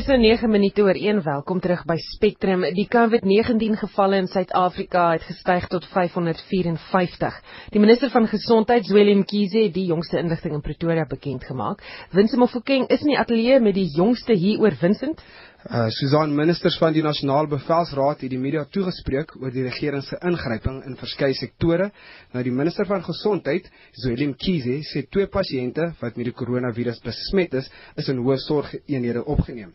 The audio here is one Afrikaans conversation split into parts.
Dis nou 9 minute oor 1. Welkom terug by Spectrum. Die COVID-19 gevalle in Suid-Afrika het gestyg tot 554. Die minister van Gesondheid, Zweli Mkhize, het die jongste inligting in Pretoria bekend gemaak. Winsent Mofokeng is in die ateljee met die jongste hieroor Vincent. Uh, Susan ministers van die Nasionale Bevelsraad het die media toegespreek oor die regering se ingryping in verskeie sektore. Nou die minister van Gesondheid, Zweli Mkhize, sê twee pasiënte wat met die koronavirus besmet is, is in hoë sorgeenhede opgeneem.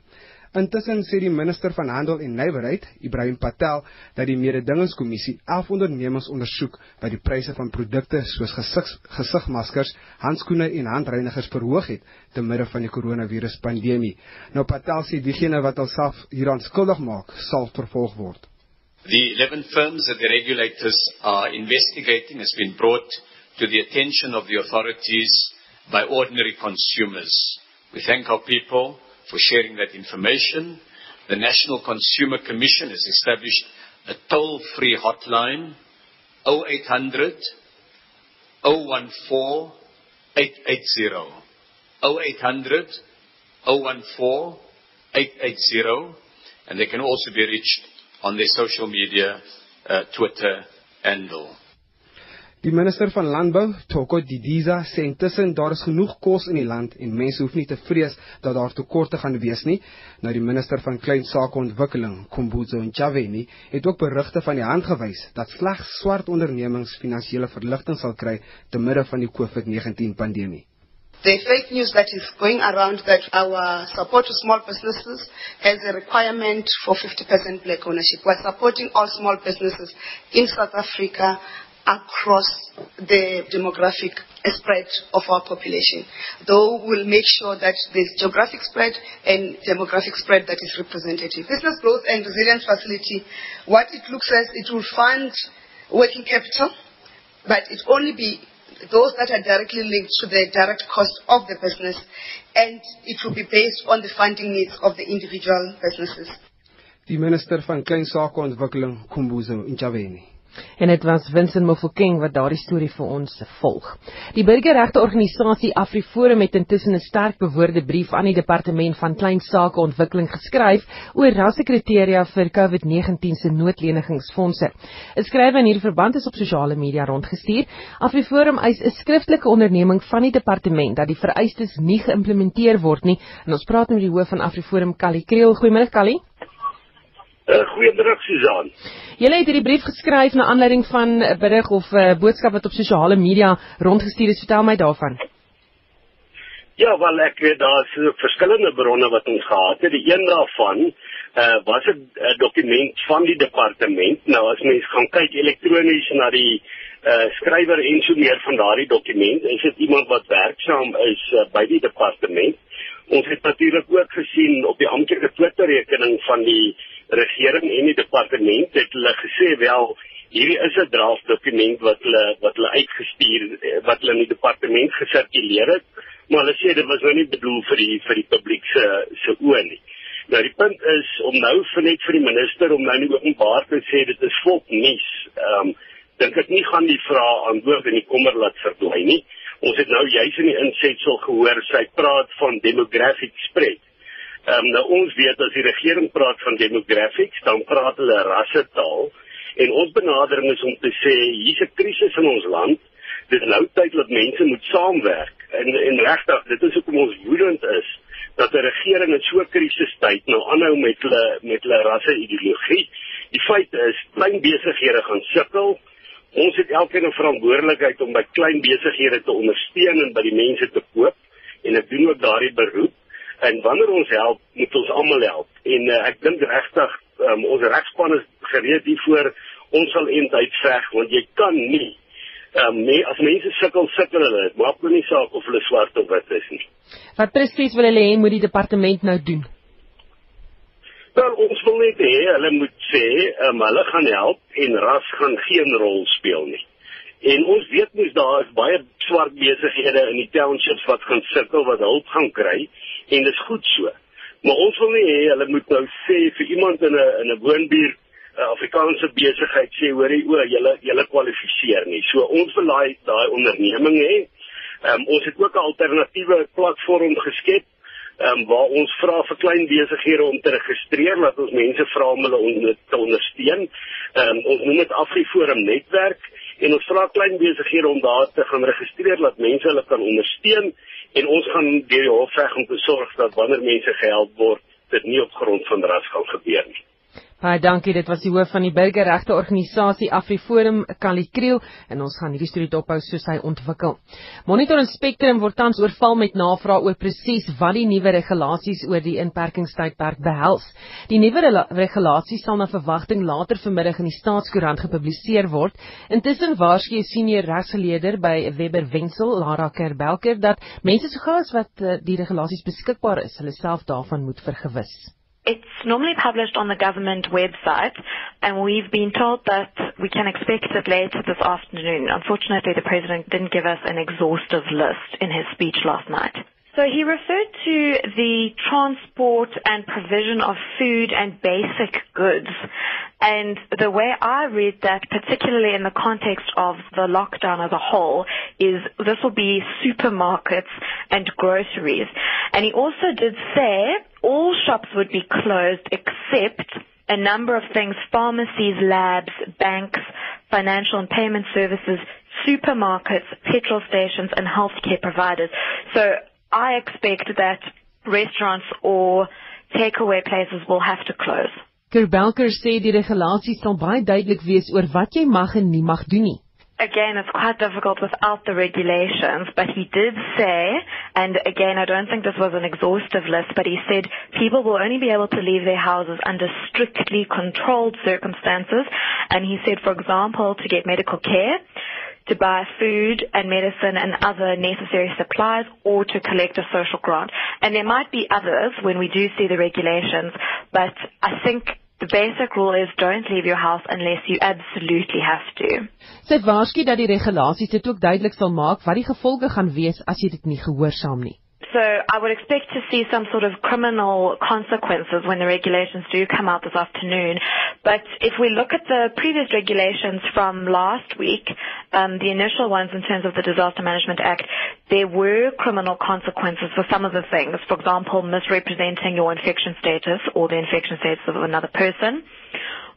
Intussen sê die minister van Handel en Nywerheid, Ibrahim Patel, dat die mededingingskommissie 11 ondernemings ondersoek wat die pryse van produkte soos gesig gesigmaskers, handskoene en handreinigers verhoog het te midde van die koronaviruspandemie. Nou Patel sê diegene wat alself hieraan skuldig maak, sal vervolg word. The 11 firms that the regulators are investigating has been brought to the attention of the authorities by ordinary consumers. We thank our people for sharing that information. The National Consumer Commission has established a toll-free hotline 0800 014 880 0800 014 880 and they can also be reached on their social media uh, Twitter handle. Die minister van Landbou, Thoko Didiza, sê intussen daar is genoeg kos in die land en mense hoef nie te vrees dat daar tekorte gaan wees nie. Nou die minister van Klein Sake Ontwikkeling, Khumbudzo Ntshavheni, het ook berigte van die hand gewys dat slegs swart ondernemings finansiële verligting sal kry te midde van die COVID-19 pandemie. The fake news that is going around that our support to small businesses has a requirement for 50% black ownership. We're supporting all small businesses in South Africa across the demographic spread of our population. Though we'll make sure that there's geographic spread and demographic spread that is representative. Business Growth and Resilience Facility, what it looks as, it will fund working capital, but it only be those that are directly linked to the direct cost of the business, and it will be based on the funding needs of the individual businesses. Die minister van Klein Sake Ontwikkeling, Khumbuzo Ntshavheni. En dit was Vincent Mofokeng wat daardie storie vir ons volg. Die burgerregte organisasie AfriForum het intussen 'n sterk bewoorde brief aan die departement van klein sake ontwikkeling geskryf oor rassekriteria vir COVID-19 se noodlenigingsfondse. 'n Skrywer in hierdie verband is op sosiale media rondgestuur. AfriForum eis 'n skriftelike onderneming van die departement dat die vereistes nie geïmplementeer word nie. En ons praat met die hoof van AfriForum, Kali Kriel. Goeiemôre Kali. Uh, Goeiemiddag Susan. Julle het hierdie brief geskryf na aanleiding van 'n berig of 'n uh, boodskap wat op sosiale media rondgestuur is. Vertel my daarvan. Ja, wel ek weet daar's verskillende bronne wat ons gehad het. Die een daarvan uh, was 'n dokument van die departement. Nou as mens gaan kyk elektronies na die uh, skrywer en so meer van daardie dokument, is dit iemand wat werksaam is uh, by die departement. Ons het natuurlik ook gesien op die amptelike Twitter rekening van die regering en die departement het hulle gesê wel hierdie is 'n draft dokument wat hulle wat hulle uitgestuur wat hulle in die departement gesirkuleer het maar hulle sê dit was nou nie bedoel vir die vir die publiek se se oë nie. Nou die punt is om nou vir net vir die minister om nou nie openbaar te sê dit is volk nuus. Ehm um, dink ek nie gaan die vrae antwoord en die kommer laat verdwyn nie. Ons het nou juis in die insetsel gehoor sy praat van demographic spread. Ehm um, nou ons weet as die regering praat van demographics, dan praat hulle rassetaal en ons benadering is om te sê hier's 'n krisis in ons land. Dit is nou tyd dat mense moet saamwerk en en regtig dit is hoekom ons woedend is dat 'n regering in so 'n krisistyd nou aanhou met hulle met hulle rasse ideologie. Die feit is klein besighede gaan sukkel. Ons het elkeen 'n verantwoordelikheid om by klein besighede te ondersteun en by die mense te koop en ek doen ook daardie beroep en wanneer ons help, moet ons almal help. En uh, ek dink regtig um, ons regspan is gereed hiervoor. Ons sal eintlik veg want jy kan nie um, nee, as mense sukkel, sukkel hulle. Maak nou nie saak of hulle swart of wit is nie. Wat presies wil hulle hê moet die departement nou doen? Wel, ons wil net hê hulle moet sê, um, hulle gaan help en ras gaan geen rol speel nie. En ons weet mos daar is baie swart besighede in die townships wat gaan sukkel wat hulp gaan kry en dit is goed so. Maar ons wil nie hê hulle moet nou sê vir iemand in 'n in 'n woonbuur 'n Afrikaanse besigheid sê hoor jy o, julle julle kwalifiseer nie. So ons wil daai daai onderneming hê. Um, ons het ook 'n alternatiewe platform geskep ehm um, waar ons vra vir klein besighede om te registreer dat ons mense vra om hulle on te ondersteun. Ehm um, ons noem dit AfriForum netwerk en ons vra klein besighede om daar te gaan registreer dat mense hulle kan ondersteun en ons gaan deur die hof reg om te sorg dat wanneer mense gehelp word dit nie op grond van ras gaan gebeur nie. Baie dankie. Dit was die hoof van die burgerregte organisasie AfriForum, Kali Kriel, en ons gaan hierdie storie dophou soos hy ontwikkel. Monitor en Spectrum word tans oorval met navrae oor presies wat die nuwe regulasies oor die inperkingstydperk behels. Die nuwe regulasies sal na verwagting later vanmiddag in die Staatskoerant gepubliseer word. Intussen waarsku 'n senior regsgeleerder by Webber Wensel, Lara Kerbelker, dat mense so gou as wat eh, die regulasies beskikbaar is, hulle self daarvan moet vergewis. It's normally published on the government website, and we've been told that we can expect it later this afternoon. Unfortunately, the President didn't give us an exhaustive list in his speech last night. So he referred to the transport and provision of food and basic goods. And the way I read that, particularly in the context of the lockdown as a whole, is this will be supermarkets and groceries. And he also did say all shops would be closed except a number of things, pharmacies, labs, banks, financial and payment services, supermarkets, petrol stations, and healthcare providers. So I expect that restaurants or takeaway places will have to close. Kerbelker sê die regulasies sal baie duidelik wees oor wat jy mag en nie mag doen nie. Again, it's quite difficult without the regulations, but he did say, and again, I don't think this was an exhaustive list, but he said people will only be able to leave their houses under strictly controlled circumstances. And he said, for example, to get medical care, to buy food and medicine and other necessary supplies or to collect a social grant. And there might be others when we do see the regulations, but I think the basic rule is don't leave your house unless you absolutely have to. Sy waarsku dat die regulasies dit ook duidelik sal maak wat die gevolge gaan wees as jy dit nie gehoorsaam nie. So I would expect to see some sort of criminal consequences when the regulations do come out this afternoon. But if we look at the previous regulations from last week, um, the initial ones in terms of the Disaster Management Act, there were criminal consequences for some of the things. For example, misrepresenting your infection status or the infection status of another person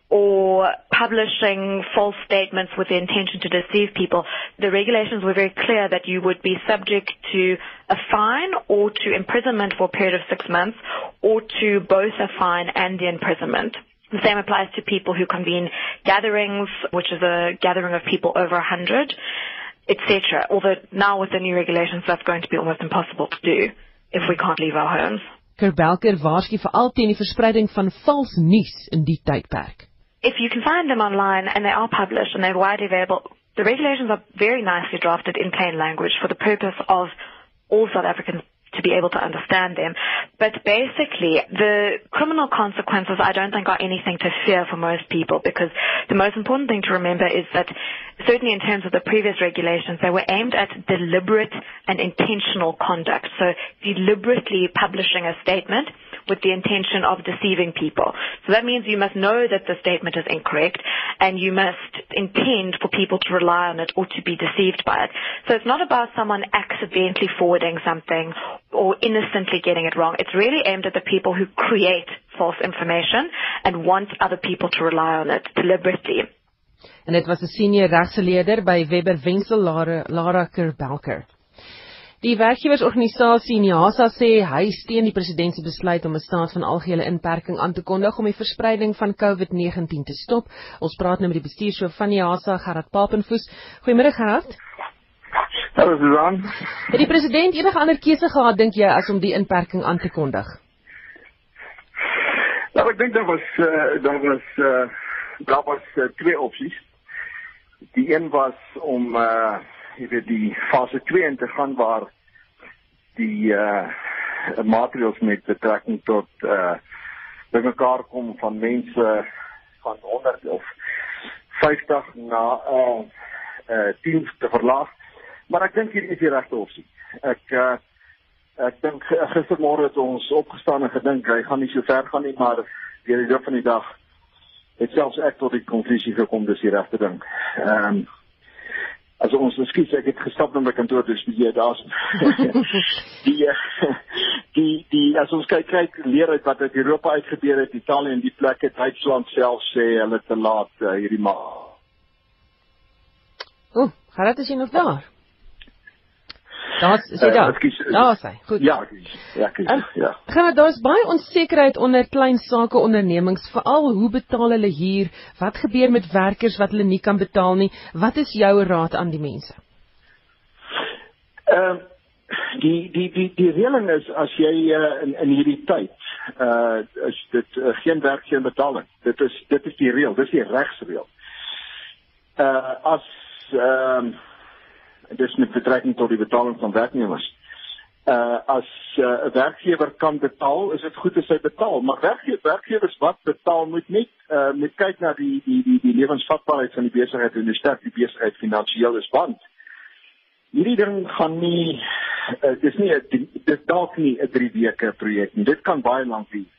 or publishing false statements with the intention to deceive people, the regulations were very clear that you would be subject to a fine or to imprisonment for a period of six months or to both a fine and the imprisonment. The same applies to people who convene gatherings, which is a gathering of people over hundred, etc. Although now with the new regulations, that's going to be almost impossible to do if we can't leave our homes. Kerbelker waarsku veral teen die verspreiding van vals nuus in die tydperk. if you can find them online and they are published and they're widely available, the regulations are very nicely drafted in plain language for the purpose of all South Africans to be able to understand them. But basically, the criminal consequences I don't think are anything to fear for most people because the most important thing to remember is that certainly in terms of the previous regulations, they were aimed at deliberate and intentional conduct. So deliberately publishing a statement with the intention of deceiving people. So that means you must know that the statement is incorrect and you must intend for people to rely on it or to be deceived by it. So it's not about someone accidentally forwarding something or innocently getting it wrong. It's really aimed at the people who create false information and want other people to rely on it deliberately. En dit was 'n senior regsgeleerder by Webber Wensel Lara, Lara. Die werkgewersorganisasie NIASA sê hy steun die president se besluit om 'n staat van algehele inperking aan te kondig om die verspreiding van COVID-19 te stop. Ons praat nou met die bestuurshoof van NIASA, Gerard Papenfoos. Goeiemôre Gerard. Hallo Susan. Het die president enige ander keuse gehad dink jy as om die inperking aan te kondig? Nou ek dink daar was uh, daar was uh, daar was uh, twee opsies. Die een was om uh, jy weet die fase 2 in te gaan waar die uh maatreëls met betrekking tot uh bymekaar kom van mense van 100 of 50 na uh uh 10 te verlaag. Maar ek dink hier is die regte opsie. Ek uh ek dink gistermôre het ons opgestaan en gedink hy gaan nie so ver gaan nie, maar deur die loop van die dag het selfs ek tot die konklusie gekom dis die regte ding. Ehm um, as ons ekskuus ek het gestap na my kantoor dis jy daar's die die die as ons kyk kyk leer uit wat uit Europa uitgebeur het Italië en die plekke Duitsland self sê hulle te laat uh, hierdie maand. Ooh, Gerard is jy nog daar? Daar's is jy daar? Uh, daar's hy. Goed. Ja, ja, ek, um, ja. Gaan daar's baie onsekerheid onder klein sake ondernemings, veral hoe betaal hulle hier? Wat gebeur met werkers wat hulle nie kan betaal nie? Wat is jou raad aan die mense? Ehm uh, die die die die reëling is as jy uh, in in hierdie tyd uh is dit uh, geen werk geen betaling. Dit is dit is die reël, dis die regsreël. Uh as ehm uh, dis met betrekking tot die betaling van werknemers. Uh as 'n uh, werkgewer kan betaal, is dit goed as hy betaal, maar werkgewer werkgewers wat betaal moet net uh moet kyk na die die die die lewensvatbaarheid van die besigheid en hoe sterk die besigheid finansiëel is want hierdie ding gaan nie uh, dis nie dis dalk nie 'n 3 weke projek nie. Dit kan baie lank wees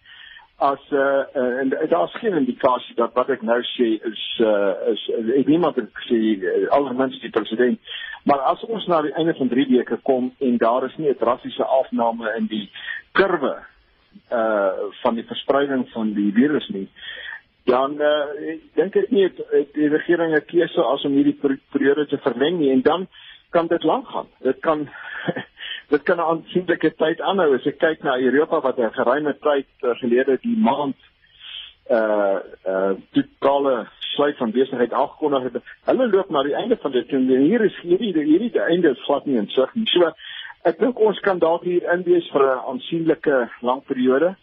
as uh, uh en daar's geen indikasie dat wat ek nou sê is uh is ek niemand het gesê uh, alle mense die president maar as ons na die einde van 3 weke kom en daar is nie 'n drastiese afname in die kurwe uh van die verspreiding van die virus nie dan uh dink ek nie het, het die regering 'n keuse as om hierdie periode te verleng nie en dan kan dit lank gaan. Dit kan dit kan 'n aansienlike tyd aanhou as ek kyk na Europa wat 'n geruime tyd uh, gelede die maand uh uh totale sluit van besigheid afgekondig het. Hulle loop na die einde van dit en hier is hierdie hierdie die einde is glad nie in sig nie. So ek dink ons kan dalk hier inwees vir 'n aansienlike lang periode.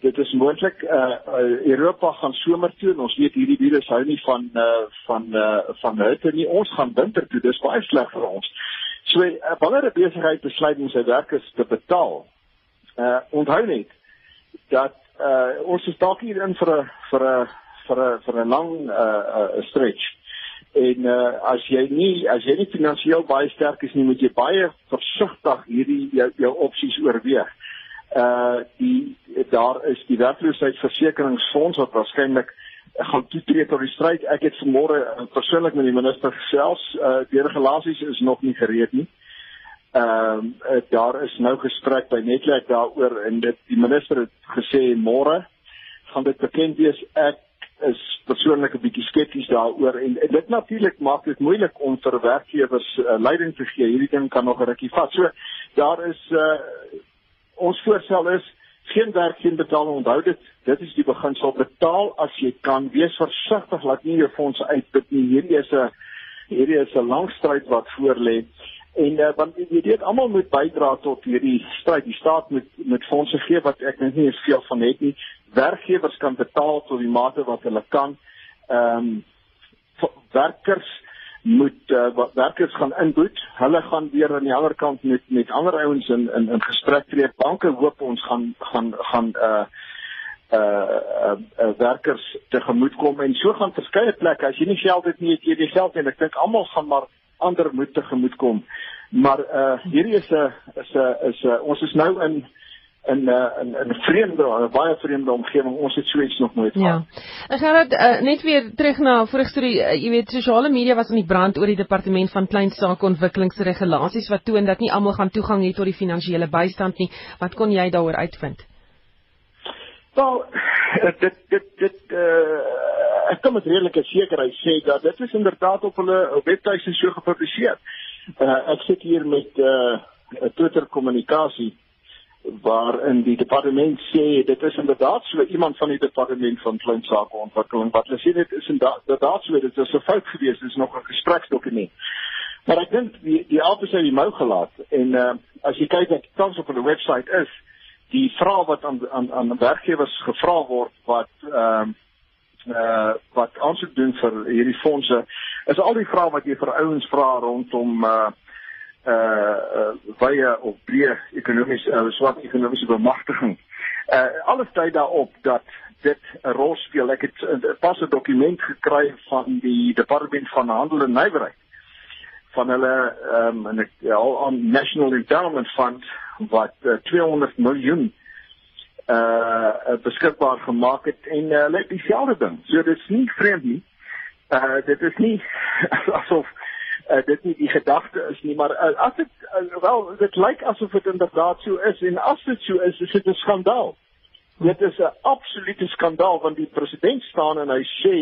Dit is moontlik uh, uh Europa gaan somer toe en ons weet hierdie virus hou nie van uh van uh van hitte nie. Ons gaan winter toe. Dis baie sleg vir ons. So uh, wanneer 'n besigheid besluit om sy werkers te betaal, uh onthou net dat uh ons is dalk hier in vir 'n vir 'n vir 'n vir 'n lang uh 'n stretch. En uh as jy nie as jy nie finansiëel baie sterk is nie, moet jy baie versigtig hierdie jou, jou opsies oorweeg. Uh die daar is die werkloosheidsversekeringsfonds wat waarskynlik gaan toetree tot die stryd. Ek het vanmôre uh, persoonlik met die minister gesels. Uh die regulasies is nog nie gereed nie. Ehm uh, daar is nou gespreek by Netwerk daaroor en dit die minister het gesê môre gaan dit bekend wees. Ek is persoonlik 'n bietjie skepties daaroor en, en dit natuurlik maak dit moeilik om vir werkgewers uh, leiding te gee. Hierdie ding kan nog 'n rukkie vat. So daar is uh ons voorstel is geen werk geen betaling onthou dit. Dit is die beginsel. Betaal as jy kan. Wees versigtig laat nie jou fondse uitput nie. Hierdie is 'n hierdie is 'n lang stryd wat voor lê. En uh, want jy weet almal moet bydra tot hierdie stryd. Die staat moet met fondse gee wat ek dink nie veel van het nie. Werkgewers kan betaal tot die mate wat hulle kan. Ehm um, werkers moet uh, werkers gaan inboet. Hulle gaan weer aan die ander kant met met ander ouens in in in gesprek tree. Banke hoop ons gaan gaan gaan uh uh, uh, uh werkers tegemoet kom en so gaan verskeie plekke as jy nie geld het nie, jy het geld en ek dink almal gaan maar ander moet tegemoet kom. Maar uh hierdie is 'n is 'n is 'n ons is nou in in 'n uh, in 'n vreemde, 'n baie vreemde omgewing. Ons het so iets nog nooit gehad. Ja. Ek gaan dit uh, net weer terug na vorige storie. Uh, jy weet, sosiale media was in die brand oor die departement van klein sake ontwikkelingsregulasies wat toon dat nie almal gaan toegang hê tot die finansiële bystand nie. Wat kon jy daaroor uitvind? Wel, dit dit dit uh, ek kan met redelike sekerheid sê dat dit is inderdaad op hulle webtuise so gepubliseer. Uh, ek sit hier met 'n uh, Twitter kommunikasie waarin die departement sê dit is inderdaad so iemand van die departement van klein sake ontwikkeling wat hulle sê dit is inderdaad so dit is 'n fout gewees dit is nog 'n gespreksdokument. Maar ek dink die die albei sê die mou gelaat en uh, as jy kyk wat tans op hulle webwerf is die vrae wat aan aan aan werkgewers gevra word wat ehm uh, uh wat aansoek doen vir hierdie fondse is al die vrae wat jy vir ouens vra rondom uh uh baie op breë ekonomiese uh, swak ekonomiese bemagtiging. Uh alles dui daarop dat dit 'n rol speel. Ek het uh, pas 'n dokument gekry van die departement van handel en nywerheid van hulle ehm um, en ek ja, on National Endowment Fund wat uh, 200 miljoen uh beskikbaar gemaak het en uh, hulle het dieselfde ding. So dit is nie vreemd nie. Uh dit is nie asof uh, dit nie die gedagte is nie, maar uh, as dit uh, wel dit lyk asof dit inderdaad so is en as dit so is, is dit 'n skandaal. Dit is 'n absolute skandaal want die president staan en hy sê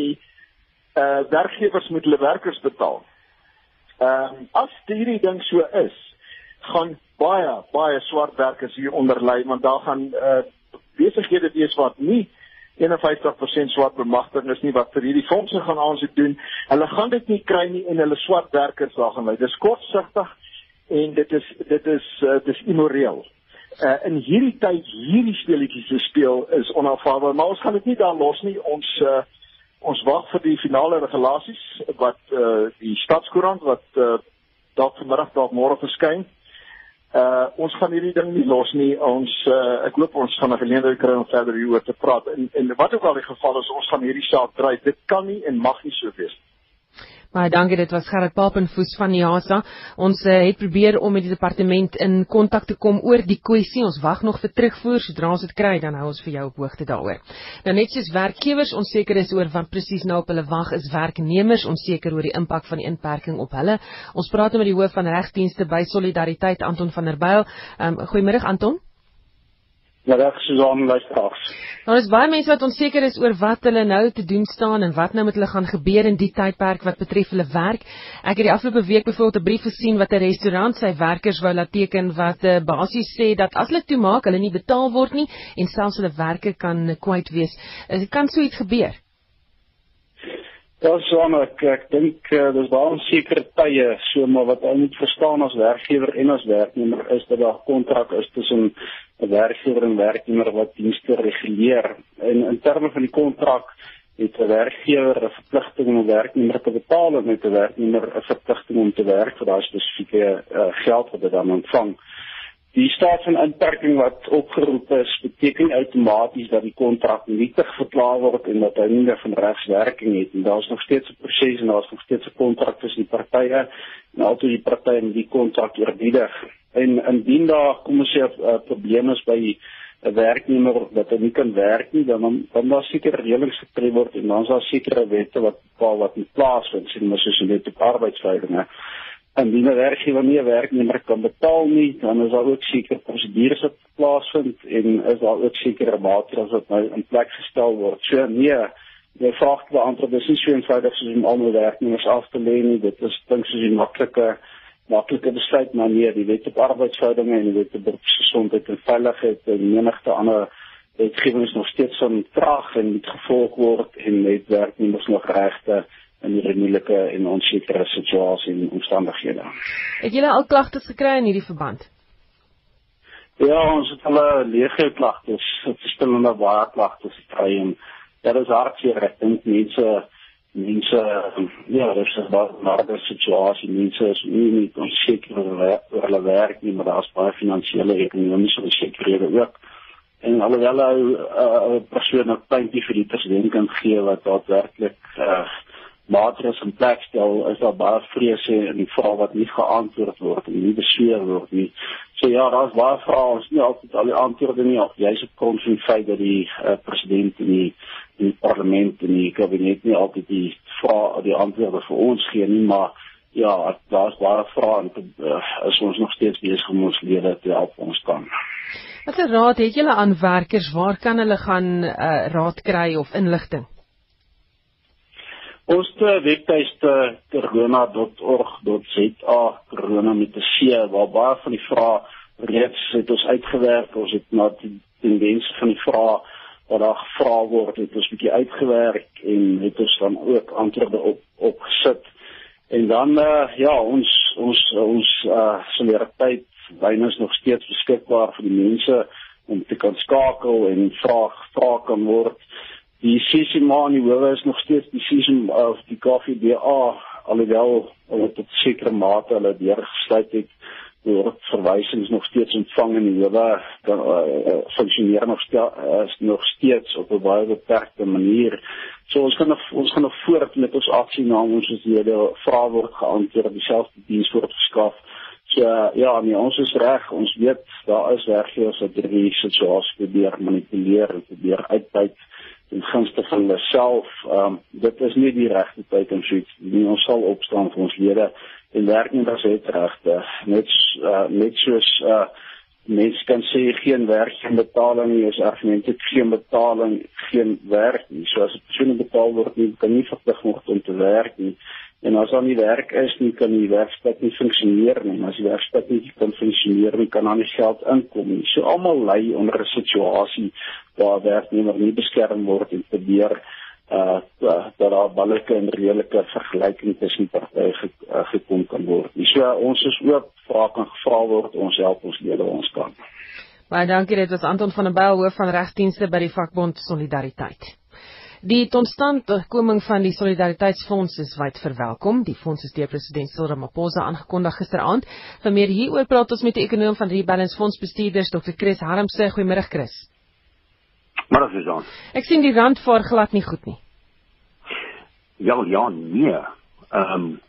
uh werkgewers moet hulle werkers betaal. Ehm um, as hierdie ding so is, gaan baie baie swart werkers hier onder lê want daar gaan uh besighede wees wat nie 51% swart bemagtiging is nie wat vir hierdie fondse gaan aansoek doen. Hulle gaan dit nie kry nie en hulle swart werkers daar gaan lê. Dis kortsigtig en dit is dit is uh, dis immoreel. Uh, in hierdie tyd hierdie speletjies te speel is onaanvaarbaar, maar ons gaan dit nie daar los nie. Ons uh, ons wag vir die finale regulasies wat uh, die stadskoerant wat uh, dalk vanmiddag dalk môre verskyn. Uh ons gaan hierdie ding nie los nie. Ons uh ek hoop ons gaan 'n geleentheid kry om verder hieroor te praat. En en wat ook al die geval is, ons gaan hierdie saak dryf. Dit kan nie en mag nie so wees nie. Baie dankie, dit was Gerard Papenfoos van IASA. Ons uh, het probeer om met die departement in kontak te kom oor die kwessie. Ons wag nog vir terugvoer. Sodra ons dit kry, dan hou ons vir jou op hoogte daaroor. Nou net soos werkgewers onseker is oor wat presies nou op hulle wag, is werknemers onseker oor die impak van die inperking op hulle. Ons praat met die hoof van regsdienste by Solidariteit, Anton van der Byl. Um, Goeiemôre Anton. Ja, reg Susan luisteraars. Daar is baie mense wat onseker is oor wat hulle nou te doen staan en wat nou met hulle gaan gebeur in die tydperk wat betref hulle werk. Ek het die afgelope week byvoorbeeld 'n brief gesien wat 'n restaurant sy werkers wou laat teken wat uh, basies sê dat as hulle toemaak, hulle nie betaal word nie en selfs hulle werke kan kwyt wees. Dit kan so iets gebeur. Ja, Susan, ek ek dink uh, dis baie onseker tye, so maar wat ou moet verstaan as werkgewer en as werknemer is dat daar kontrak is tussen 'n werkgewer en werknemer wat dienste reguleer. En in terme van die kontrak het 'n werkgewer 'n verpligting om 'n werknemer te betaal en 'n werknemer 'n verpligting om te werk vir daai spesifieke uh, geld wat hy dan ontvang. Die staat van inperking wat opgeroep is, beteken outomaties dat die kontrak nietig verklaar word en dat hy nie meer van regswerking het nie. Daar's nog steeds 'n proses en daar's nog steeds 'n kontrak tussen die partye en altyd die partye met die kontrak oorbiedig. En indien daar kom ons sê 'n uh, probleem is by 'n werknemer dat hy nie kan werk nie, dan dan daar seker reëlings getref word en dan is daar sekere wette wat bepaal wat in plaas vind, sien mos soos in die arbeidsverhoudinge. Indien 'n werkgewer nie 'n werknemer kan betaal nie, dan is daar ook sekere prosedures wat plaasvind en is daar ook sekere maatreëls wat nou in plek gestel word. So nee, die vraag te beantwoord is nie so eenvoudig soos om almal werknemers af te lê nie. Dit is dink soos 'n maklike maklike besluit maar nee die wet op arbeidsverhoudinge en die wet op gesondheid en veiligheid en menigte ander wetgewings nog steeds van traag en moet gevolg word en net werknemers nog regte in hierdie moeilike en onsekere situasie en omstandighede. Het julle al klagtes gekry in hierdie verband? Ja, ons het al legio klagtes, verskillende baie klagtes gekry en dit is hartseer ek dink mense mense ja, dit is 'n baie situasie. Mense is nie net onseker oor hulle werk nie, maar daar's baie finansiële ekonomiese onsekerhede ook. En alhoewel hy 'n uh, persoon 'n puntjie vir die president kan gee wat daadwerklik uh, maatreëls in plek stel, is daar baie vrese en die vrae wat nie geantwoord word en nie besweer word nie. So ja, daar's baie vrae, ons nie altyd al die antwoorde nie. Jy's op van die feit dat die uh, president en die die parlement en die kabinet nie altyd die vrae die antwoorde vir ons gee nie maar ja daar's baie vrae en uh, is ons nog steeds besig om ons lede te help ons kan Watter raad het julle aan werkers waar kan hulle gaan uh, raad kry of inligting Ons webtuiste corona.org.za corona met 'n C waar baie van die vrae reeds het ons uitgewerk ons het na die tendense van die vrae wat daar gevra word het ons bietjie uitgewerk en het ons dan ook antwoorde op opgesit. En dan uh, ja, ons ons ons uh solidariteit wyne is nog steeds beskikbaar vir die mense om te kan skakel en vra vra kan word. Die CCMA in die howe is nog steeds die CCMA of die KVDA alhoewel hulle tot sekere mate hulle deurgesluit het word verwysings nog steeds ontvang in die howe dan uh, funksioneer nog steeds uh, nog steeds op 'n baie beperkte manier. So ons kan nog ons gaan nog voort met ons aksie na ons as hierde vrae word geantwoord dieselfde diens word geskaf. Uh, ja, nee, ons is reg. Ons weet daar is werkgewers wat hierdie situasie probeer manipuleer en probeer uitbuit in gunste van hulle self. Ehm um, dit is nie die regte tyd om so iets nie. Ons sal opstaan vir ons lede en werknemers het regte. Net uh, net soos uh, mense kan sê geen werk geen betaling nie is argumente geen betaling geen werk nie. So as 'n persoon betaal word nie kan nie verplig word om te werk nie. En as dan nie werk is nie kan die werksplek nie funksioneer nie. As die werksplek nie kan funksioneer nie kan dan nie geld inkom nie. So almal ly onder 'n situasie waar werknemer nie beskerm word en probeer uh dat daar ballike en redelike vergelyking tussen partye ge, uh, gekom kan word. So uh, ons is ook vra kan gevra word ons help ons lede ons kan. Baie dankie dit was Anton van der Byl hoof van regdienste by die vakbond Solidariteit. Die totstandkoming van die Solidariteitsfonds is wyd verwelkom. Die fonds is deur president Cyril Ramaphosa aangekondig gisteraand. Vir meer hieroor praat ons met die ekonom van Rebalance Fonds bestuurders Dr. Chris Harmse. Goeiemôre Chris. Maar as jy dan. Ek sien die rand vaar glad nie goed nie. Ja, ja, nee. Ehm um,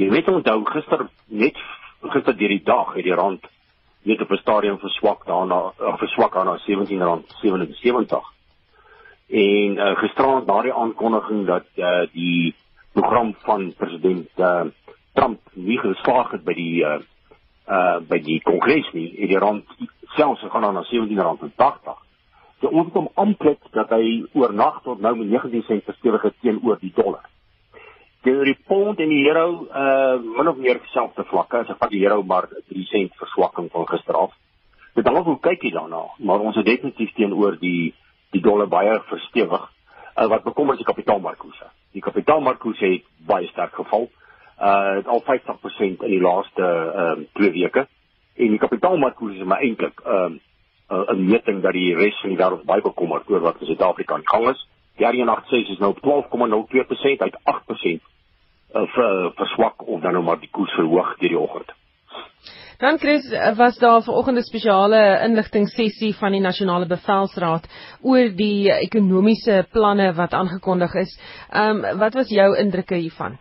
jy weet onthou gister net gister deur die dag het die rand net op 'n stadium verswak daarna verswak aan na R17.77 en uh, gisterand daardie aankondiging dat uh, die program van president uh, Trump nie geslaag het by die uh, uh by die kongres nie het die rand selfs gegaan na R17.80. So ons hom amplik dat hy oornag tot nou met 19 sent verstewig het teenoor die dollar. Teenoor die pond en die euro uh min of meer dieselfde vlakke, as ek vat die euro maar 3 sent verswakking van gister af. Dit hang af hoe kyk jy daarna, maar ons het definitief teenoor die die dollar baie verstewig uh, wat bekommer is die kapitaalmarkkoerse. Die kapitaalmarkkoerse het baie sterk geval. Uh al 50% in die laaste ehm uh, twee weke en die kapitaalmarkkoerse is maar eintlik ehm uh, 'n meting dat die res van die wêreld baie bekommerd oor wat in Suid-Afrika aan gang is. Die RN86 is nou op 12,02% uit 8% uh, vir verswak of dan nou maar die koers verhoog deur die oggend. Dan Chris, was daar vanoggend 'n spesiale inligting sessie van die Nasionale Bevelsraad oor die ekonomiese planne wat aangekondig is. Ehm um, wat was jou indrukke hiervan?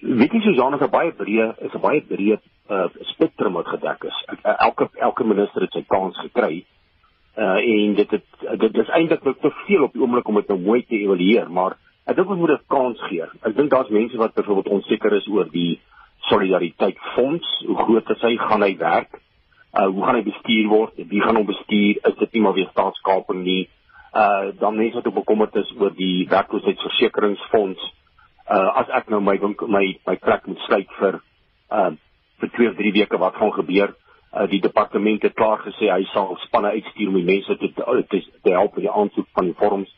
Weet jy Susan, is 'n baie breë is 'n baie breë uh, spektrum wat gedek is. Elke elke minister het sy kans gekry. Uh en dit het dit is eintlik te veel op die oomblik om dit nou mooi te evalueer, maar ek dink ons moet 'n kans gee. Ek dink daar's mense wat byvoorbeeld onseker is oor die solidariteit fonds, hoe groot is hy, gaan hy werk? Uh hoe gaan hy bestuur word? Wie gaan hom bestuur? Is dit nie maar weer staatskaping nie? Uh dan mense wat bekommerd is oor die werkloosheidsversekeringsfonds. Uh as ek nou my my my plek moet sluit vir uh vir 2 of 3 weke wat gaan gebeur? Uh die departement het klaar gesê hy sal spanne uitstuur om die mense te te, te help met die aansoek van die vorms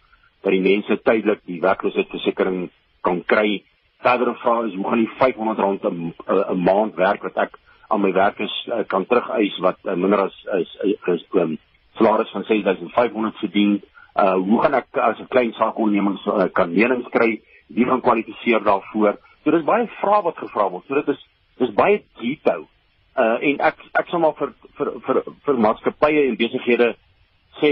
dat die mense tydelik die werkloosheidsversekering kan kry verdere vraag is hoe gaan die R500 'n 'n maand werk wat ek aan my werkers uh, kan terugeis wat uh, minder as is is um, salaris van 6500 verdien. Uh hoe gaan ek as 'n klein saakondernemings uh, kan lenings kry? Wie gaan kwalifiseer daarvoor? So dis baie vrae wat gevra word. So dit is dis baie detail. Uh en ek ek sal maar vir vir vir, vir maatskappye en besighede sê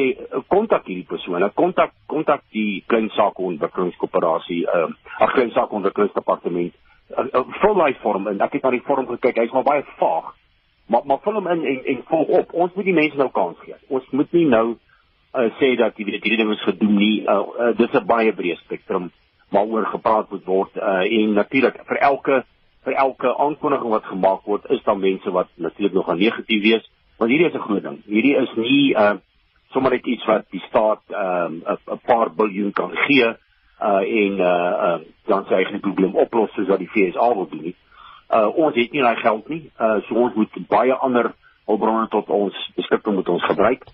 kontak hierdie persoon, kontak kontak die klein sake ontwikkelingskoöperasie, ehm uh, ag klein sake ontwikkelingsdepartement. Uh, uh, vul hy vorm en ek het na die vorm gekyk, hy's maar baie vaag. Maar maar vul hom in en en volg op. Ons moet die mense nou kans gee. Ons moet nie nou uh, sê dat jy weet hierdie ding is gedoen nie. Uh, uh, dis 'n baie breë spektrum waaroor gepraat moet word uh, en natuurlik vir elke vir elke aankondiging wat gemaak word, is daar mense wat natuurlik nog aan negatief wees, want hierdie is 'n groot ding. Hierdie is nie uh sommer net iets wat die staat ehm um, 'n paar biljoen kan gee uh en uh, uh dan sy eie probleem oplos soos wat die FSA wil doen. Uh ons het nie daai geld nie. Uh so ons moet baie ander hulpbronne tot ons beskikking moet ons gebruik.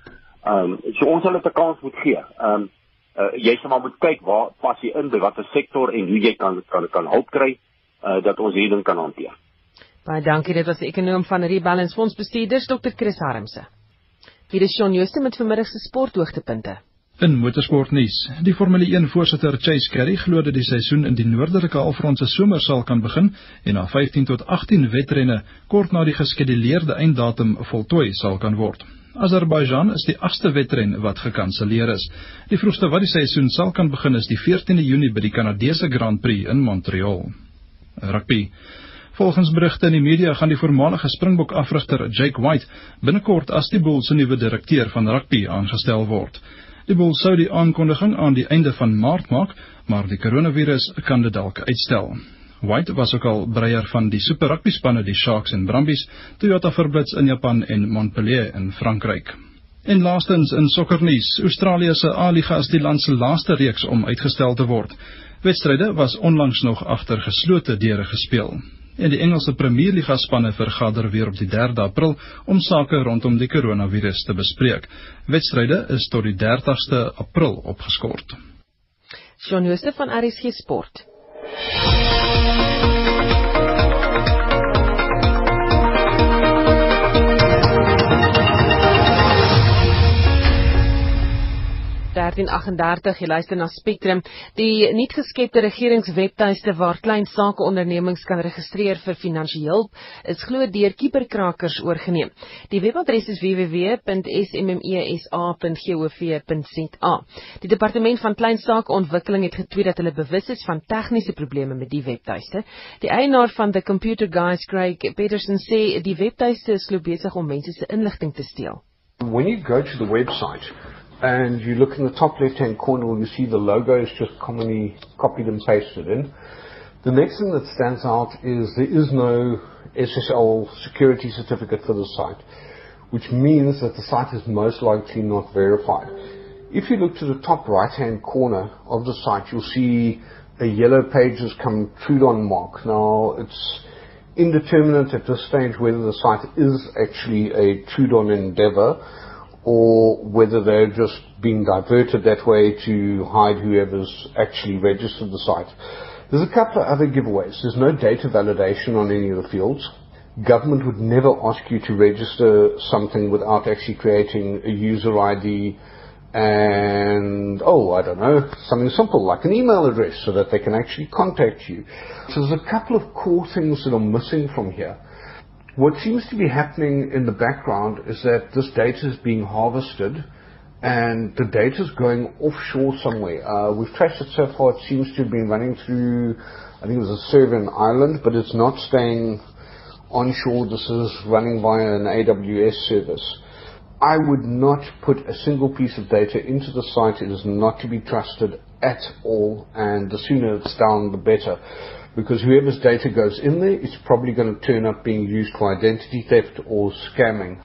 Ehm um, so ons sal dit 'n kans moet gee. Ehm um, uh jy sê maar moet kyk waar pas jy in by watter sektor en hoe jy kan kan kan hulp kry uh dat ons hierdie ding kan hanteer. Baie dankie. Dit was die ekonom van Rebalance Fonds bestuurders Dr. Chris Harmse. Hier is Shaun Jooste met vanmiddag se sporthoogtepunte. In motorsportnuus, die Formule 1 voorsitter Chase Carey glo dat die seisoen in die noordelike halfrond se somer sal kan begin en na 15 tot 18 wedrenne kort na die geskeduleerde einddatum voltooi sal kan word. Azerbaijan is die agste wedren wat gekanselleer is. Die vroegste wat die seisoen sal kan begin is die 14de Junie by die Kanadese Grand Prix in Montreal. Rugby. Volgens berigte in die media gaan die voormalige Springbok afrigter Jake White binnekort as die Bulls se nuwe direkteur van rugby aangestel word. Die boel sou die aankondiging aan die einde van Maart maak, maar die koronavirus kan dit dalk uitstel. White was ook al breier van die Super Rugby spanne die Sharks en Brumbies, Toyota Verblitz in Japan en Montpellier in Frankryk. En laastens in sokkernuus, Australië se A-liga is die land se laaste reeks om uitgestel te word. Wedstryde was onlangs nog agter geslote deure gespeel. En die Engelse Premier Liga spanne vergader weer op die 3de April om sake rondom die koronavirus te bespreek. Wedstryde is tot die 30ste April. Shaun Jooste van RSG Sport. 1338 jy luister na Spectrum. Die nuut geskepte regeringswebtuiste waar klein sakeondernemings kan registreer vir finansiële hulp is glo deur kiberkrakers oorgeneem. Die webadres is www.smesa.gov.za die departement van klein sakeontwikkeling het getweet dat hulle bewus is van tegniese probleme met die webtuiste. Die eienaar van the computer guys Craig Peterson sê die webtuiste is glo besig om mense se inligting te steel. When you go to the website and you look in the top left-hand corner where you see the logo is just commonly copied and pasted in. The next thing that stands out is there is no SSL security certificate for the site, which means that the site is most likely not verified. If you look to the top right-hand corner of the site, you'll see a yellow pages come Trudon mark. Now, it's indeterminate at this stage whether the site is actually a Trudon endeavor or whether they're just being diverted that way to hide whoever's actually registered the site. There's a couple of other giveaways. There's no data validation on any of the fields. Government would never ask you to register something without actually creating a user ID and, oh, I don't know, something simple like an email address so that they can actually contact you. So there's a couple of core things that are missing from here. What seems to be happening in the background is that this data is being harvested and the data is going offshore somewhere. Uh, we've traced it so far, it seems to have been running through, I think it was a server in Ireland, but it's not staying onshore. This is running via an AWS service. I would not put a single piece of data into the site. It is not to be trusted at all, and the sooner it's down, the better because whoever's data goes in there, it's probably going to turn up being used for identity theft or scamming.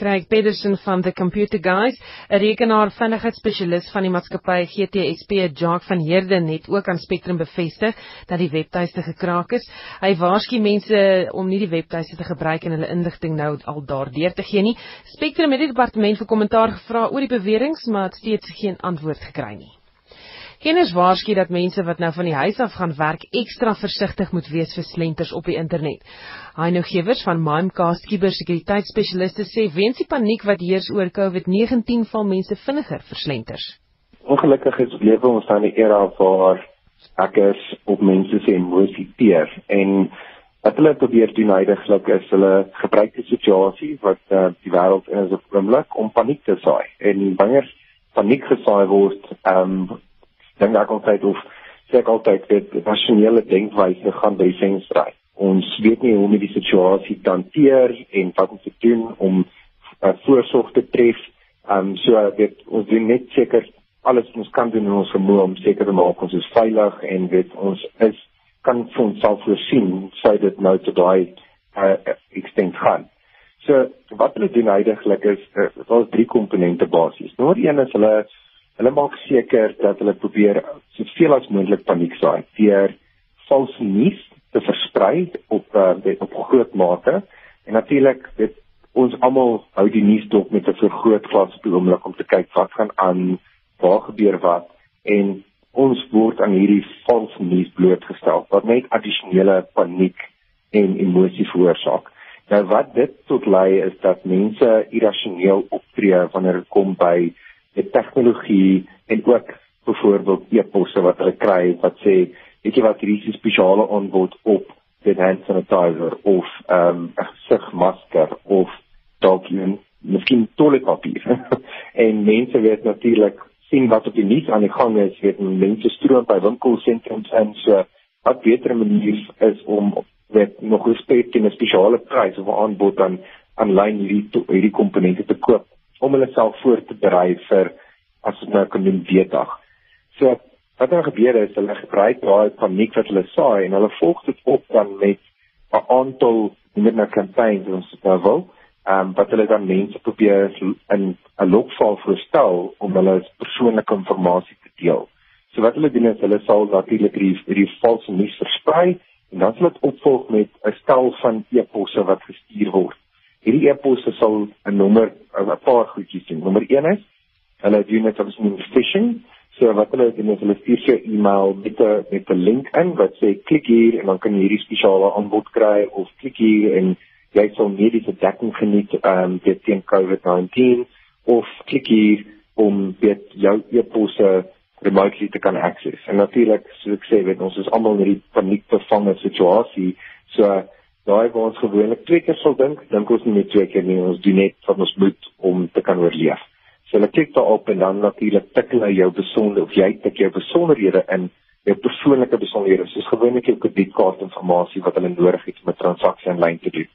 Craig Pedersen van the Computer Guys, 'n rekenaarveiligheidsspesialis van die maatskappy GTSP, Jacques van Heerden het ook aan Spectrum bevestig dat die webtuiste gekraak is. Hy waarsku mense om nie die webtuiste te gebruik en hulle inligting nou al daardeur te gee nie. Spectrum het die departement vir kommentaar gevra oor die beweringe, maar het steeds geen antwoord gekry nie. Kenners waarsku dat mense wat nou van die huis af gaan werk ekstra versigtig moet wees vir slenters op die internet. Heino Gewers van Mimecast kubersekuriteitsspesialiste sê weens die paniek wat heers oor COVID-19 val mense vinniger vir slenters. Ongelukkig is lewe ons aan 'n era waar hackers op mense se emosie teer en wat hulle probeer doen heidaglik is hulle gebruik die situasie wat uh, die wêreld in is op oomblik om paniek te saai en wanneer paniek gesaai word ehm um, dink ek altyd of sê ek altyd dit rasionele denkwyse gaan by sens draai. Ons weet nie hoe om die situasie te hanteer en wat om te doen om uh, voorsorg te tref. Ehm um, so dit ons doen net seker alles wat ons kan doen in ons vermoë om seker te maak ons is veilig en weet ons is kan vir ons self voorsien sou dit nou te daai uh, extent gaan. So wat hulle doen heidaglik is uh, daar's drie komponente basies. Nommer 1 is hulle Hulle maak seker dat hulle probeer soveel as moontlik paniek saai deur vals nuus te versprei op uh, op groot mate en natuurlik dit ons almal hou die nuus dop met 'n vergroot glas op die oomblik om te kyk wat gaan aan, waar gebeur wat en ons word aan hierdie vals nuus blootgestel wat net addisionele paniek en emosie veroorsaak. Nou wat dit tot lei is dat mense irrasioneel optree wanneer dit kom by met tegnologie en ook byvoorbeeld e-posse wat hulle kry wat sê weet jy wat hierdie spesiale aanbod op dit hand sanitizer of ehm, 'n um, gesigmasker of dalk een miskien toiletpapier. En mense weet natuurlik sien wat op die nuus aan die gang is weet mense stroom by winkelsentrums en so wat beter manier is om weet nog respek teen 'n spesiale prys of aanbod dan aanlyn hierdie hierdie komponente te koop om hulle self voor te berei vir as dit nou kan doen weedag. So wat dan gebeur is hulle gebruik daai paniek wat hulle saai en hulle volg dit op dan met 'n aantal nou campaigns ons dit nou wil. Ehm um, wat hulle dan mense probeer in 'n lokval voorstel om hulle persoonlike inligting te deel. So wat hulle doen is hulle sal natuurlik hierdie hierdie valse nuus versprei en dan sal dit opvolg met 'n stel van e-posse wat gestuur word. Hierdie e-posse sal 'n nommer 'n paar goedjies doen. Nommer 1 is hulle doen dit as 'n phishing So wat hulle doen is hulle stuur jou e-mail met 'n met 'n link in wat sê klik hier en dan kan jy hierdie spesiale aanbod kry of klik hier en jy sal mediese dekking geniet ehm um, teen COVID-19 of klik hier om weet jou e-posse remotely te kan access. En natuurlik, soos ek sê, weet ons is almal in hierdie paniekbevange situasie. So daai waar ons gewoonlik twee keer sal dink, dink ons nie net twee keer nie, ons doen net wat ons moet om te kan oorleef. So hulle klik daarop en dan natuurlik tik hulle jou besonderhede of jy tik jou besonderhede in jou persoonlike besonderhede soos gewoonlik jou kredietkaartinligting wat hulle nodig het om 'n transaksie aanlyn te doen.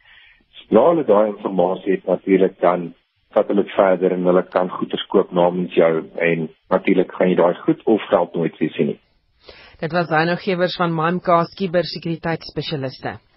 Na hulle daai inligting het natuurlik dan vat hulle verder en hulle kan goeder koop namens jou en natuurlik gaan jy daai goed of geld nooit weer sien nie. Dit was Dino Gewers van Mimecast Cybersekuriteit-spesialiste.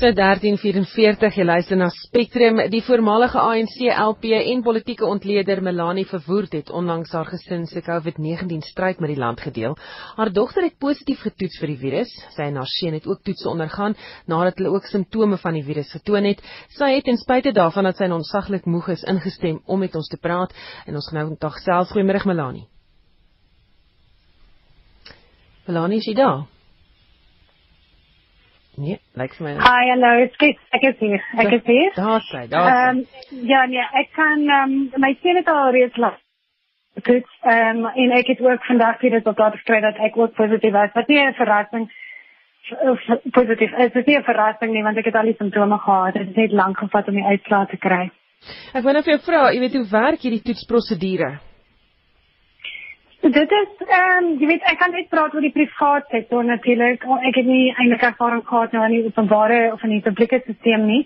So 1344 jy luister na Spectrum die voormalige ANC LP en politieke ontleder Melanie Verwoerd het onlangs haar gesin se COVID-19 stryd met die land gedeel. Haar dogter het positief getoets vir die virus. Sy en haar seun het ook toetse ondergaan nadat hulle ook simptome van die virus getoon het. Sy het ten spyte daarvan dat sy onsaglik moeg is ingestem om met ons te praat en ons nou vandag self goeiemôre Melanie. Melanie, is jy daar? Nee, lyk vir my. Hi, hallo, skielik, ek is hier. Ek is hier. Daar sê, daar. Ehm ja, nee, ek kan ehm um, my sien dit al reeds lank. Goed, ehm um, en ek het ook vandag hier dit op daar geskryf dat ek ook positief was. Wat nie 'n verrassing positief. Dit is nie 'n verrassing nie want ek het al die simptome gehad. Dit het net lank gevat om die uitslae te kry. Ek wou net vir jou vra, jy weet hoe werk hierdie toetsprosedure? Dit is ehm um, jy weet ek kan net praat oor die privaat sektor natuurlik. Ek het nie eintlik ervaring gehad nou in die openbare of in die publieke stelsel nie.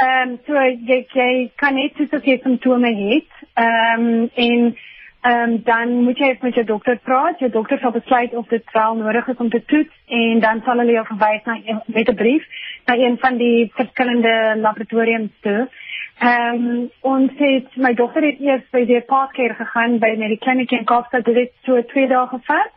Ehm um, so jy, jy kan net soos as jy simptome het. Ehm um, en ehm um, dan moet jy met jou dokter praat. Jou dokter sal besluit of dit wel nodig is om te toets en dan sal hulle jou verwys na met 'n brief na een van die verskillende laboratoriums toe. Ehm um, ons het my dogter het eers by die parkeer gegaan by die kliniek in Kaapstad dit so 2 dae gevat.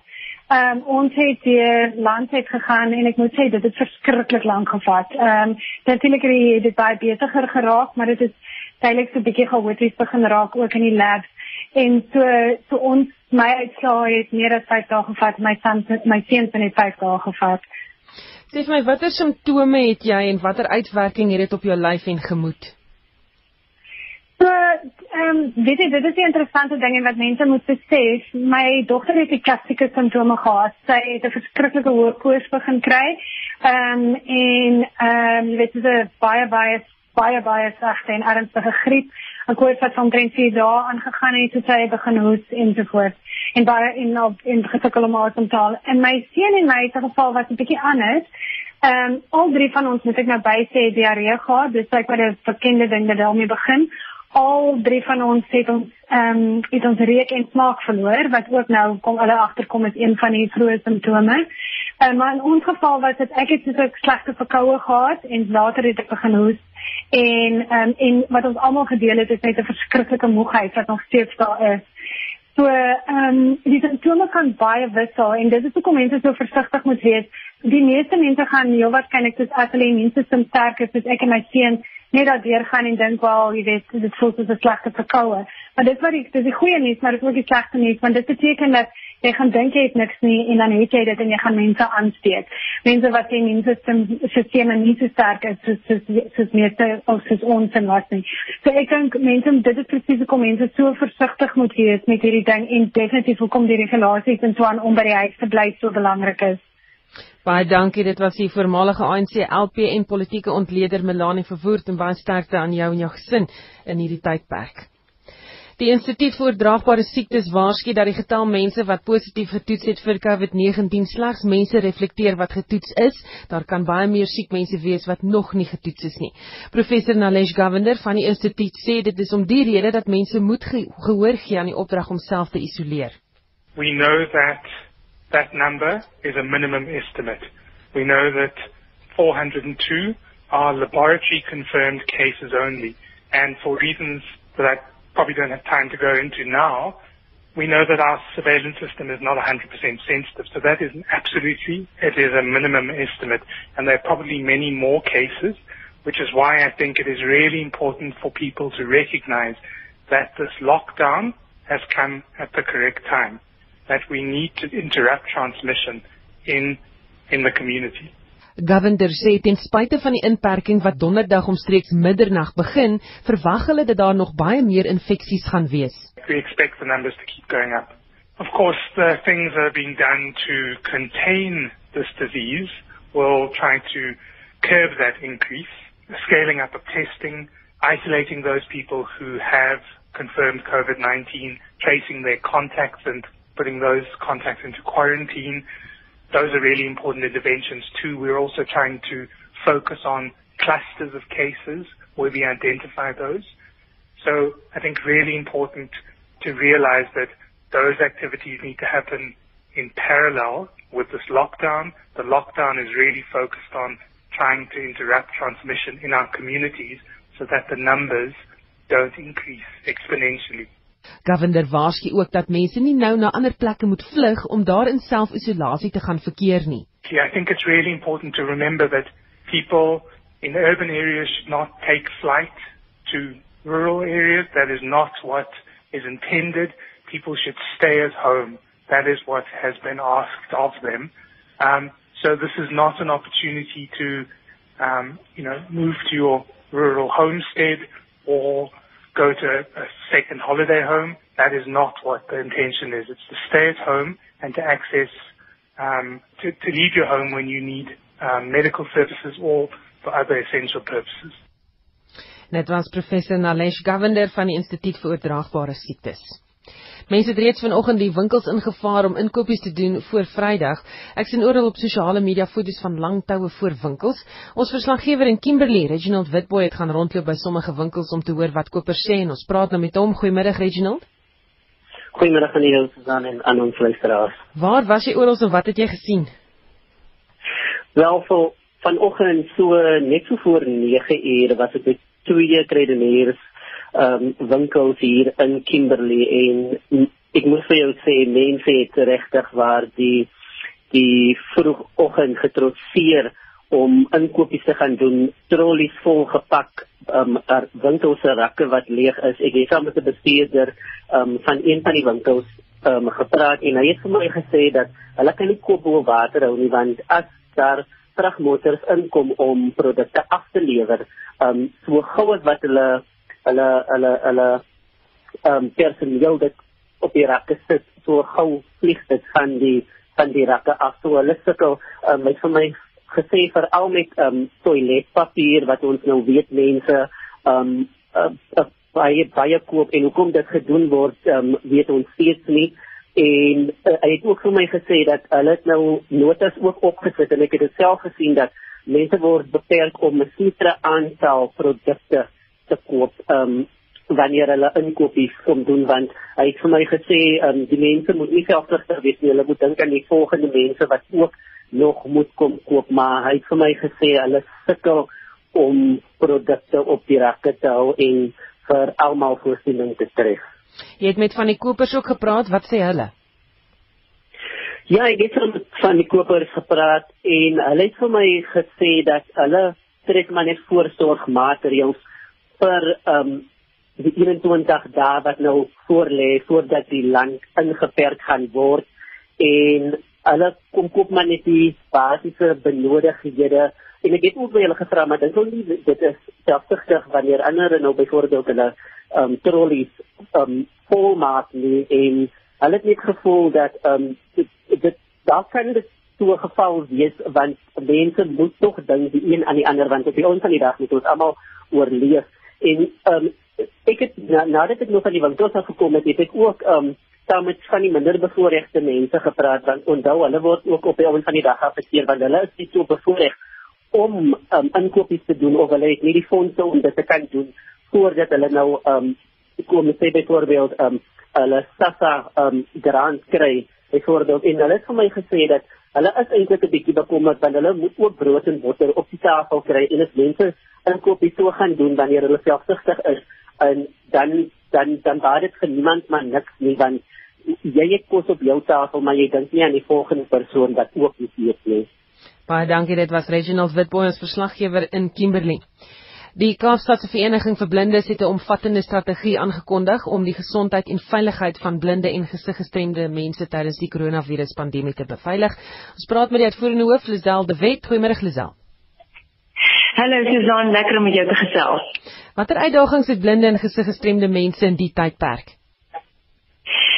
Ehm um, ons het die land het gegaan en ek moet sê dit het verskriklik lank gevat. Ehm um, natuurlik het dit baie beter geraak, maar dit is tydelik so 'n bietjie chaoties begin raak ook in die labs. En so so ons my uitslae het meer as 5 dae gevat, my son my seun het 5 dae gevat. Sê vir my watter simptome het jy en watter uitwerking het dit op jou lyf en gemoed? So, ehm um, weet jy, dit is 'n interessante ding wat mense moet besef. My dogter het die klassieke simptome gehad. Sy het 'n verskriklike hoë koors begin kry. Ehm um, en ehm um, dit is baie baie baie baie sagte en ernstige griep. 'n Koors wat van 3 dae aangegaan het tot sy begin hoes en so voort. En baie in op in gesukkel om asem te haal. En my seun en my geval was 'n bietjie anders. Ehm um, al drie van ons moet ek nou by sê diarree gehad. Dis like wat 'n bekende ding dat daarmee begin al drie van ons het ons ehm um, het ons reuk en smaak verloor wat ook nou kom hulle agterkom is een van die vroeë simptome. Ehm um, maar in ons geval was dit ek het so 'n slegte verkoue gehad en later het ek begin hoes en ehm um, en wat ons almal gedeel het is net 'n verskriklike moegheid wat nog steeds daar is. So ehm um, die simptome kan baie wissel en dit is hoekom mense so versigtig moet wees. Die meeste mense gaan heel waarskynlik soos as hulle immuunstelsel sterk is, soos ek en my seun net dat deur gaan en dink wel jy weet dit voel soos 'n slegte verkoue. Maar dit wat ek dis die goeie nuus, maar dit is ook die slegte nuus want dit beteken dat jy gaan dink jy het niks nie en dan het jy dit en jy gaan mense aansteek. Mense wat sien mense stelsel nie so sterk is soos soos soos meeste of soos ons en wat nie. So ek dink mense dit is presies hoekom mense so versigtig moet wees met hierdie ding en definitief hoekom die regulasies en so aan om by die huis te bly so belangrik is. Baie dankie. Dit was die voormalige ANC LP en politieke ontleder Melanie Verwoerd en baie sterkte aan jou en jou gesin in hierdie tydperk. Die Instituut vir Oordraagbare Siektes waarsku dat die getal mense wat positief getoets het vir COVID-19 slegs mense reflekteer wat getoets is. Daar kan baie meer siek mense wees wat nog nie getoets is nie. Professor Nalesh Govender van die instituut sê dit is om die rede dat mense moet ge gehoor gee aan die opdrag om self te isoleer. We know that that number is a minimum estimate. We know that 402 are laboratory confirmed cases only and for reasons that I probably don't have time to go into now, we know that our surveillance system is not 100% sensitive. So that is absolutely, it is a minimum estimate. And there are probably many more cases, which is why I think it is really important for people to recognize that this lockdown has come at the correct time, that we need to interrupt transmission in, in the community. Govender sê ten spyte van die inperking wat donderdag omstreeks middernag begin, verwag hulle dat daar nog baie meer infeksies gaan wees. We expect the numbers to keep going up. Of course, the things that are being done to contain this disease will try to curb that increase, scaling up of testing, isolating those people who have confirmed COVID-19, tracing their contacts and putting those contacts into quarantine, those are really important interventions too. We're also trying to focus on clusters of cases where we identify those. So I think really important to realize that those activities need to happen in parallel with this lockdown. The lockdown is really focused on trying to interrupt transmission in our communities so that the numbers don't increase exponentially. Governor ook dat mense nie nou na ander plekke moet vlug om daar in te gaan verkeer nie. I think it's really important to remember that people in urban areas should not take flight to rural areas. That is not what is intended. People should stay at home. That is what has been asked of them. Um, so this is not an opportunity to, um, you know, move to your rural homestead or go to a second holiday home. That is not what the intention is. It's to stay at home and to access, um, to, to leave your home when you need um, medical services or for other essential purposes. Net was professor Nalesh Govender van die Instituut vir Oordraagbare Siektes. Mense het reeds vanoggend die winkels ingevaar om inkopies te doen voor Vrydag. Ek sien oral op sosiale media foto's van lang toue voor winkels. Ons verslaggewer in Kimberley, Reginald Witboy, het gaan rondloop by sommige winkels om te hoor wat kopers sê en ons praat nou met hom. Goeiemiddag Reginald. Goeiemiddag aan julle Susan en aan ons luisteraars. Waar was jy oral en wat het jy gesien? Wel, vir vanoggend so net so voor 9uur was ek met twee tradeneers um, winkels hier in Kimberley en ek moet vir jou sê mense het regtig waar die die vroegoggend getrotseer om inkopies te gaan doen trollies vol gepak um er winkels se rakke wat leeg is. Ek het saam met 'n bestuurder um van een van die winkels um gepraat en hy het vir my gesê dat hulle kan nie koop oor water hou nie want as daar vragmotors inkom om produkte af te lewer um so gou as wat hulle hulle hulle hulle ehm um, personeel dit op die rakke sit so gou vlieg dit van die van die rakke af. So hulle sukkel um, met vir my gesê vir al met ehm um, toiletpapier wat ons nou weet mense ehm um, uh, uh, baie baie koop en hoekom dit gedoen word ehm um, weet ons steeds nie. En uh, hy het ook vir my gesê dat hulle nou notas ook opgesit en ek het dit self gesien dat mense word beperk om 'n sekere aantal produkte te koop um wanneer hulle inkopies kom doen want hy het vir my gesê um die mense moet nie selfsugtig wees nie hulle moet dink aan die volgende mense wat ook nog moet kom koop maar hy het vir my gesê hulle sukkel om produkte op die rakke te hou en vir almal voorsiening te tref. Jy het met van die kopers ook gepraat, wat sê hulle? Ja, ek het met van die kopers gepraat en hulle het vir my gesê dat hulle trek maar net voorsorgmaatreëls vir ehm um, die 21 dae wat nou voor lê voordat die land ingeperk gaan word en hulle kom koop maar net die basiese benodigdhede en ek het ook baie hulle gevra maar dink hulle nie dit is selfsugtig wanneer ander nou byvoorbeeld hulle ehm um, trollies ehm um, volmaak nie en hulle het net gevoel dat ehm um, dit, dit daar kan dit so 'n geval wees want mense moet tog dink die een aan die ander want op die ons van die dag moet ons almal oorleef En ehm um, ek het na, nadat ek nog aan die winkels gekom het, het ek ook ehm um, saam met van die minderbevoorregte mense gepraat want onthou hulle word ook op die oggend van die dag afgekeer want hulle is nie so bevoorreg om um, inkopies te doen of hulle het nie die fondse om dit te kan doen voordat hulle nou ehm um, kom sê byvoorbeeld ehm um, hulle SASSA ehm um, grant kry byvoorbeeld. En hulle het vir my gesê dat hulle is eintlik 'n bietjie bekommerd want hulle moet ook brood en botter op die tafel kry en as mense inkopies so gaan doen wanneer hulle selfsugtig is en dan dan dan dit vir niemand maar niks nie want jy het kos op jou tafel maar jy dink nie aan die volgende persoon wat ook iets eet nie. Baie dankie dit was Reginald Witboy ons verslaggewer in Kimberley. Die Kaapstadse Vereniging vir Blindes het 'n omvattende strategie aangekondig om die gesondheid en veiligheid van blinde en gesiggestremde mense tydens die koronaviruspandemie te beveilig. Ons praat met die uitvoerende hoof Lisel de Wet. Goeiemôre Lisel. Hallo Susan, lekker om met jou te gesels. Watter uitdagings het blinde en gesiggestremde mense in die tydperk?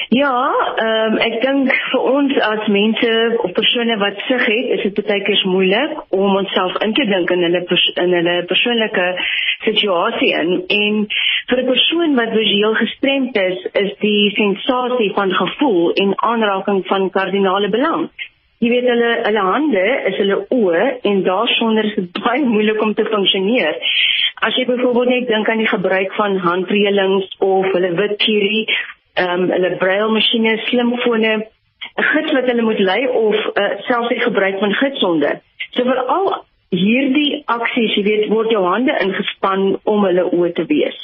Ja, ehm um, ek dink vir ons as mense of persone wat sig het, is dit baie keer moeilik om onsself in te dink in hulle in hulle persoonlike situasie in en vir 'n persoon wat visueel gestremd is, is die sensasie van gevoel en aanraking van kardinale belang. Jy weet hulle hulle hande is hulle oë en daarsonder is dit baie moeilik om te funksioneer. As jy byvoorbeeld net dink aan die gebruik van handreëlings of hulle wit kierie ehm um, hulle brailmasjiene, slimfone, 'n gids wat hulle moet lei of uh, selfs die gebruik van gidsonde. So vir al hierdie aksies, jy weet, word jou hande ingespan om hulle oë te wees.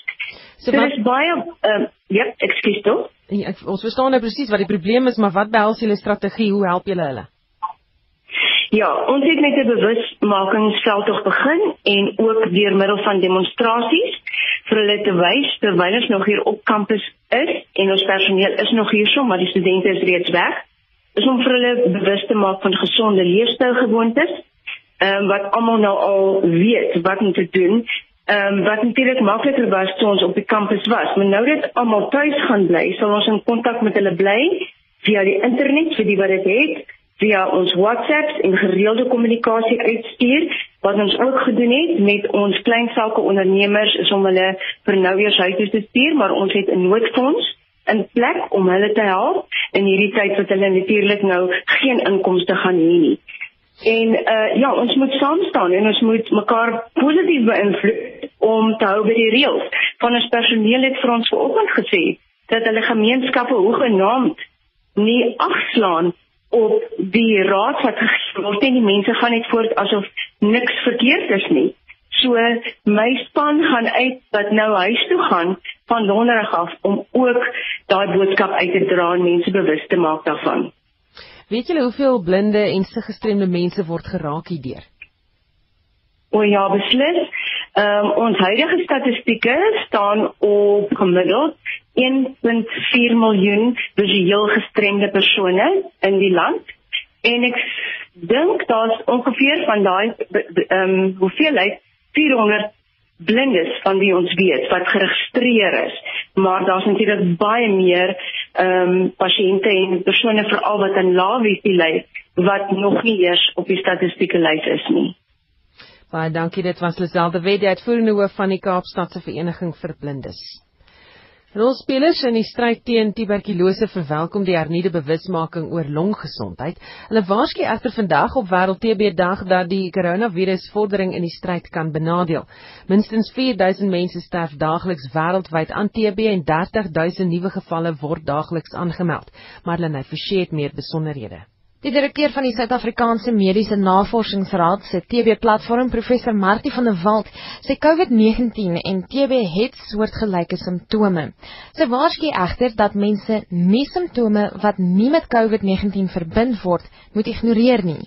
So, so wat is baie ehm um, ja, ekskuus tog. Ja, ek, ons verstaan nou presies wat die probleem is, maar wat behels julle strategie? Hoe help julle hulle? Ja, ons het met 'n bewusmakingsveldtog begin en ook deur middel van demonstrasies vir hulle te wys terwyl ons nog hier op kampus is en ons personeel is nog hier so, maar die studente is reeds weg. Is om vir hulle bewus te maak van gesonde leefstylgewoontes, ehm wat almal nou al weet wat om te doen. Ehm um, wat natuurlik makliker was toe ons op die kampus was, maar nou dat almal tuis gaan bly, sal ons in kontak met hulle bly via die internet vir die wat dit het via ons WhatsApps en gereelde kommunikasie uitstuur wat ons ook gedoen het met ons kleinsake ondernemers is om hulle vir nou weer huis toe te stuur maar ons het 'n noodfonds in plek om hulle te help in hierdie tyd wat hulle natuurlik nou geen inkomste gaan hê nie. En uh ja, ons moet saam staan en ons moet mekaar positief beïnvloed om te hou by die reëls. Van ons personeel het vir ons vanoggend gesê dat hulle gemeenskappe hoegenaamd nie afslaan op die raad wat gegee word en die mense gaan net voort asof niks verkeerd is nie. So my span gaan uit wat nou huis toe gaan van donderdag af om ook daai boodskap uit te dra en mense bewus te maak daarvan. Weet julle hoeveel blinde en gestremde mense word geraak hierdeur? O ja, beslis. Ehm um, ons huidige statistieke staan op gemiddeld 1.4 miljoen visueel gestremde persone in die land. En ek dink daar's ongeveer van daai ehm um, hoeveelheid 400 blindes van wie ons weet wat geregistreer is. Maar daar's natuurlik baie meer ehm um, pasiënte en persone veral wat aan laevisie ly wat nog nie eers op die statistieke lys is nie Baie dankie dit was Liselde Wet die uitvoerende hoof van die Kaapstadse Vereniging vir Blindes Rolspelers in die stryd teen tuberkulose verwelkom die hernieude bewusmaking oor longgesondheid. Hulle waarsku egter vandag op Wêreld TB Dag dat die koronavirus vordering in die stryd kan benadeel. Minstens 4000 mense sterf daagliks wêreldwyd aan TB en 30000 nuwe gevalle word daagliks aangemeld. Marlene Forsie het meer besonderhede. Die direkteur van die Suid-Afrikaanse Mediese Navorsingsraad se TB-platform, professor Martie van der Walt, sê COVID-19 en TB het soortgelyke simptome. Sy waarsku egter dat mense nie simptome wat nie met COVID-19 verbind word, moet ignoreer nie.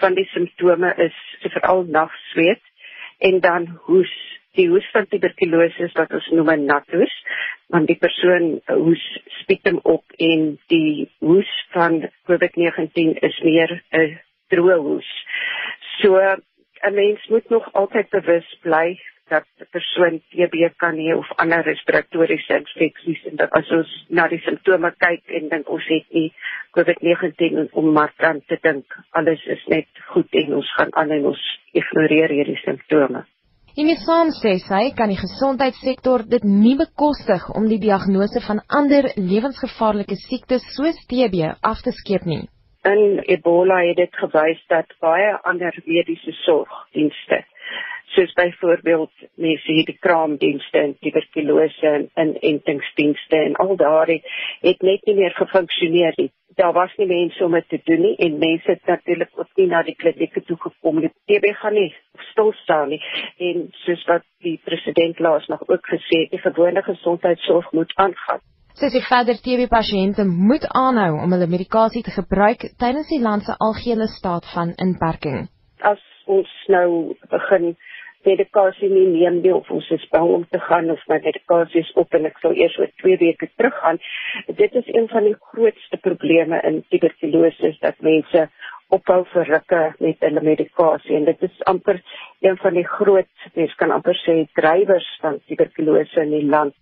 Van die simptome is veral nagsweet en dan hoes die hoes van tuberkulose wat ons noem 'n nathoes, want die persoon hoes spietem op en die hoes van COVID-19 is meer 'n droë hoes. So 'n mens moet nog altyd bewus bly dat 'n persoon TB kan hê of ander respiratoriese infeksies en dat as ons na die simptome kyk en dink ons het nie COVID-19 om maar dan te dink alles is net goed en ons gaan aan en ons ignoreer hierdie simptome. Hiermee saam sê sy kan die gesondheidssektor dit nie bekostig om die diagnose van ander lewensgevaarlike siektes soos TB af te skeep nie. In Ebola het dit gewys dat baie ander mediese sorgdienste soos byvoorbeeld mense hierdie kraamdienste en tuberkulose en inentingsdienste en al daardie het net nie meer gefunksioneer nie. Daar was nie mense om dit te doen nie en mense het natuurlik ook nie na die klinieke toe gekom nie. TB gaan nie stil staan nie en soos wat die president laas nog ook gesê het, die gewone gesondheidsorg moet aangaan. Sy sê verder TB pasiënte moet aanhou om hulle medikasie te gebruik tydens die land se algehele staat van inperking. As ons nou begin medikasie nie neem nie of ons is bang om te gaan of my medikasie is op en ek sal eers oor 2 weke teruggaan. Dit is een van die grootste probleme in tuberkulose dat mense ophou vir rukke met hulle medikasie en dit is amper een van die groot mens kan amper sê drywers van tuberkulose in die land.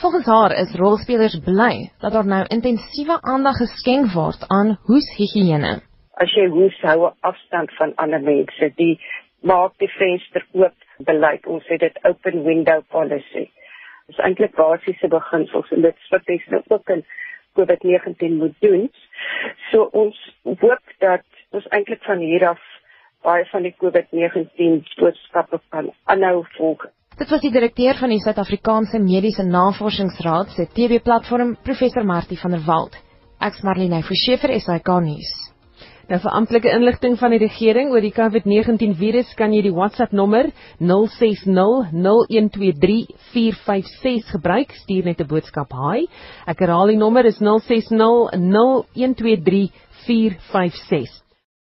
Volgens haar is rolspelers bly dat daar nou intensiewe aandag geskenk word aan hoeshigiëne. As jy hoes hou afstand van ander mense, die maak die venster oop beleid. Ons het dit open window policy. Dit is eintlik basiese beginsels en dit wat ons nou ook in COVID-19 moet doen. So ons hoop dat ons eintlik van hier af baie van die COVID-19 boodskappe kan aanhou volg. Dit was die direkteur van die Suid-Afrikaanse Mediese Navorsingsraad se TV-platform, professor Martie van der Walt. Ek's Marlene Forsie vir SAK nuus. Nou vir amptelike inligting van die regering oor die COVID-19 virus kan jy die WhatsApp nommer 0600123456 gebruik. Stuur net 'n boodskap hi. Ek herhaal die nommer is 0600123456.